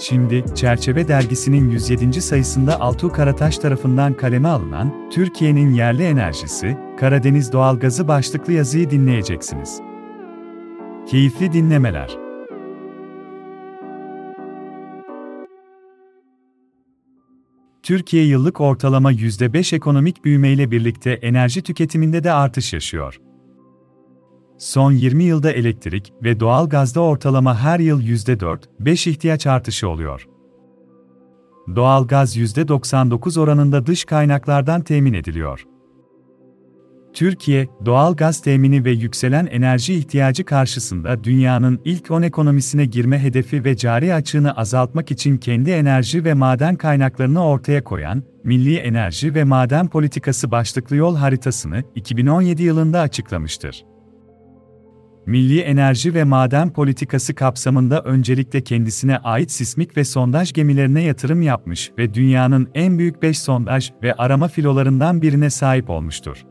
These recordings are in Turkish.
Şimdi, Çerçeve Dergisi'nin 107. sayısında Altuğ Karataş tarafından kaleme alınan Türkiye'nin yerli enerjisi, Karadeniz doğalgazı başlıklı yazıyı dinleyeceksiniz. Keyifli dinlemeler. Türkiye yıllık ortalama %5 ekonomik büyümeyle birlikte enerji tüketiminde de artış yaşıyor. Son 20 yılda elektrik ve doğal gazda ortalama her yıl %4-5 ihtiyaç artışı oluyor. Doğal gaz %99 oranında dış kaynaklardan temin ediliyor. Türkiye, doğal gaz temini ve yükselen enerji ihtiyacı karşısında dünyanın ilk 10 ekonomisine girme hedefi ve cari açığını azaltmak için kendi enerji ve maden kaynaklarını ortaya koyan Milli Enerji ve Maden Politikası başlıklı yol haritasını 2017 yılında açıklamıştır. Milli Enerji ve Maden Politikası kapsamında öncelikle kendisine ait sismik ve sondaj gemilerine yatırım yapmış ve dünyanın en büyük 5 sondaj ve arama filolarından birine sahip olmuştur.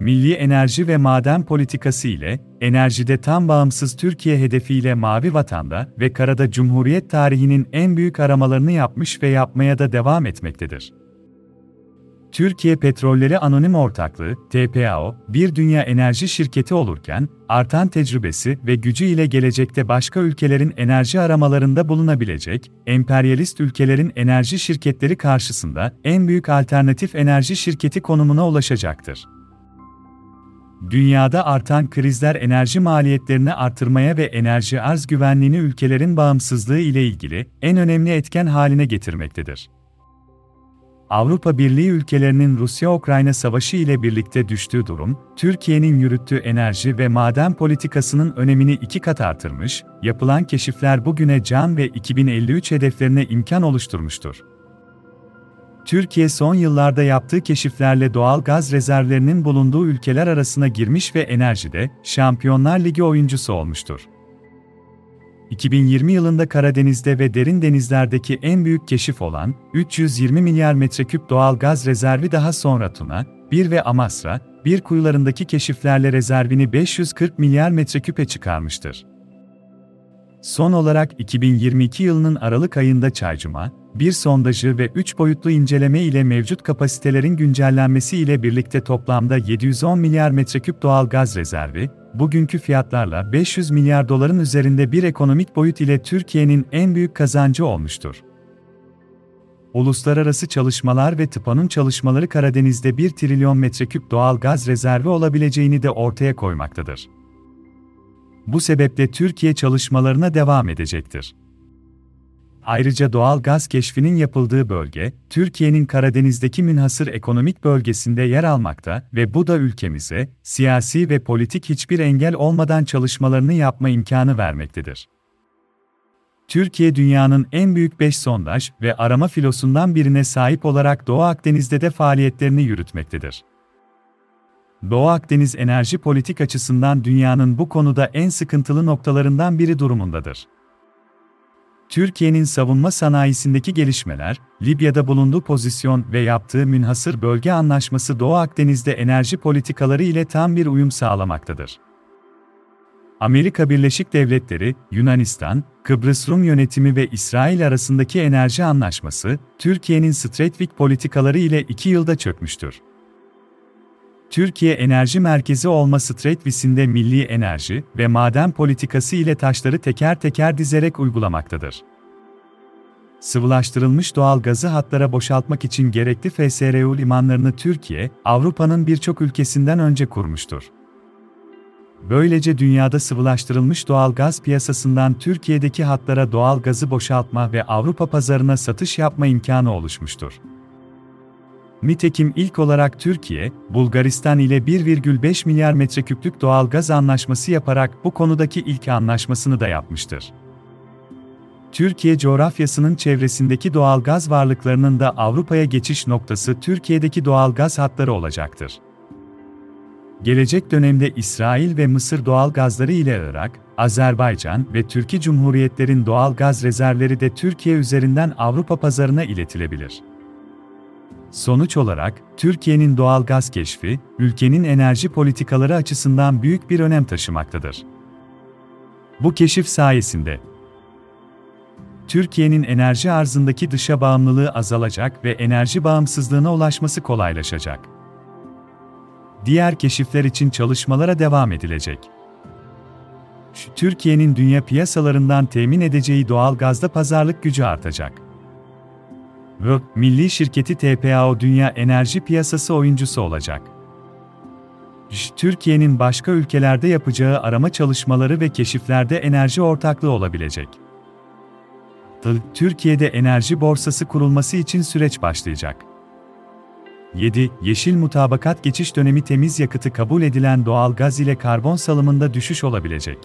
Milli Enerji ve Maden Politikası ile, enerjide tam bağımsız Türkiye hedefiyle Mavi Vatan'da ve Karada Cumhuriyet tarihinin en büyük aramalarını yapmış ve yapmaya da devam etmektedir. Türkiye Petrolleri Anonim Ortaklığı, TPAO, bir dünya enerji şirketi olurken, artan tecrübesi ve gücü ile gelecekte başka ülkelerin enerji aramalarında bulunabilecek, emperyalist ülkelerin enerji şirketleri karşısında en büyük alternatif enerji şirketi konumuna ulaşacaktır. Dünyada artan krizler enerji maliyetlerini artırmaya ve enerji arz güvenliğini ülkelerin bağımsızlığı ile ilgili en önemli etken haline getirmektedir. Avrupa Birliği ülkelerinin Rusya-Ukrayna savaşı ile birlikte düştüğü durum, Türkiye'nin yürüttüğü enerji ve maden politikasının önemini iki kat artırmış, yapılan keşifler bugüne can ve 2053 hedeflerine imkan oluşturmuştur. Türkiye son yıllarda yaptığı keşiflerle doğal gaz rezervlerinin bulunduğu ülkeler arasına girmiş ve enerjide Şampiyonlar Ligi oyuncusu olmuştur. 2020 yılında Karadeniz'de ve derin denizlerdeki en büyük keşif olan 320 milyar metreküp doğal gaz rezervi daha sonra Tuna, 1 ve Amasra, bir kuyularındaki keşiflerle rezervini 540 milyar metreküpe çıkarmıştır. Son olarak 2022 yılının Aralık ayında Çaycuma, bir sondajı ve 3 boyutlu inceleme ile mevcut kapasitelerin güncellenmesi ile birlikte toplamda 710 milyar metreküp doğal gaz rezervi, bugünkü fiyatlarla 500 milyar doların üzerinde bir ekonomik boyut ile Türkiye'nin en büyük kazancı olmuştur. Uluslararası çalışmalar ve tıpanın çalışmaları Karadeniz'de 1 trilyon metreküp doğal gaz rezervi olabileceğini de ortaya koymaktadır. Bu sebeple Türkiye çalışmalarına devam edecektir. Ayrıca doğal gaz keşfinin yapıldığı bölge, Türkiye'nin Karadeniz'deki münhasır ekonomik bölgesinde yer almakta ve bu da ülkemize, siyasi ve politik hiçbir engel olmadan çalışmalarını yapma imkanı vermektedir. Türkiye dünyanın en büyük 5 sondaj ve arama filosundan birine sahip olarak Doğu Akdeniz'de de faaliyetlerini yürütmektedir. Doğu Akdeniz enerji politik açısından dünyanın bu konuda en sıkıntılı noktalarından biri durumundadır. Türkiye'nin savunma sanayisindeki gelişmeler, Libya'da bulunduğu pozisyon ve yaptığı münhasır bölge anlaşması Doğu Akdeniz'de enerji politikaları ile tam bir uyum sağlamaktadır. Amerika Birleşik Devletleri, Yunanistan, Kıbrıs Rum yönetimi ve İsrail arasındaki enerji anlaşması, Türkiye'nin Stratejik politikaları ile iki yılda çökmüştür. Türkiye Enerji Merkezi olma Stratvisinde milli enerji ve maden politikası ile taşları teker teker dizerek uygulamaktadır. Sıvılaştırılmış doğal gazı hatlara boşaltmak için gerekli FSRU limanlarını Türkiye, Avrupa'nın birçok ülkesinden önce kurmuştur. Böylece dünyada sıvılaştırılmış doğal gaz piyasasından Türkiye'deki hatlara doğal gazı boşaltma ve Avrupa pazarına satış yapma imkanı oluşmuştur. Nitekim ilk olarak Türkiye, Bulgaristan ile 1,5 milyar metreküplük doğal gaz anlaşması yaparak bu konudaki ilk anlaşmasını da yapmıştır. Türkiye coğrafyasının çevresindeki doğal gaz varlıklarının da Avrupa'ya geçiş noktası Türkiye'deki doğal gaz hatları olacaktır. Gelecek dönemde İsrail ve Mısır doğal gazları ile Irak, Azerbaycan ve Türkiye Cumhuriyetlerin doğal gaz rezervleri de Türkiye üzerinden Avrupa pazarına iletilebilir. Sonuç olarak, Türkiye'nin doğal gaz keşfi, ülkenin enerji politikaları açısından büyük bir önem taşımaktadır. Bu keşif sayesinde Türkiye'nin enerji arzındaki dışa bağımlılığı azalacak ve enerji bağımsızlığına ulaşması kolaylaşacak. Diğer keşifler için çalışmalara devam edilecek. Türkiye'nin dünya piyasalarından temin edeceği doğal gazda pazarlık gücü artacak. Ve milli şirketi TPAO dünya enerji piyasası oyuncusu olacak. Türkiye'nin başka ülkelerde yapacağı arama çalışmaları ve keşiflerde enerji ortaklığı olabilecek. Türkiye'de enerji borsası kurulması için süreç başlayacak. 7. Yeşil mutabakat geçiş dönemi temiz yakıtı kabul edilen doğal gaz ile karbon salımında düşüş olabilecek.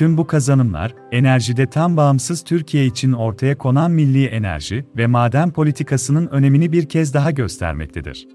Tüm bu kazanımlar, enerjide tam bağımsız Türkiye için ortaya konan milli enerji ve maden politikasının önemini bir kez daha göstermektedir.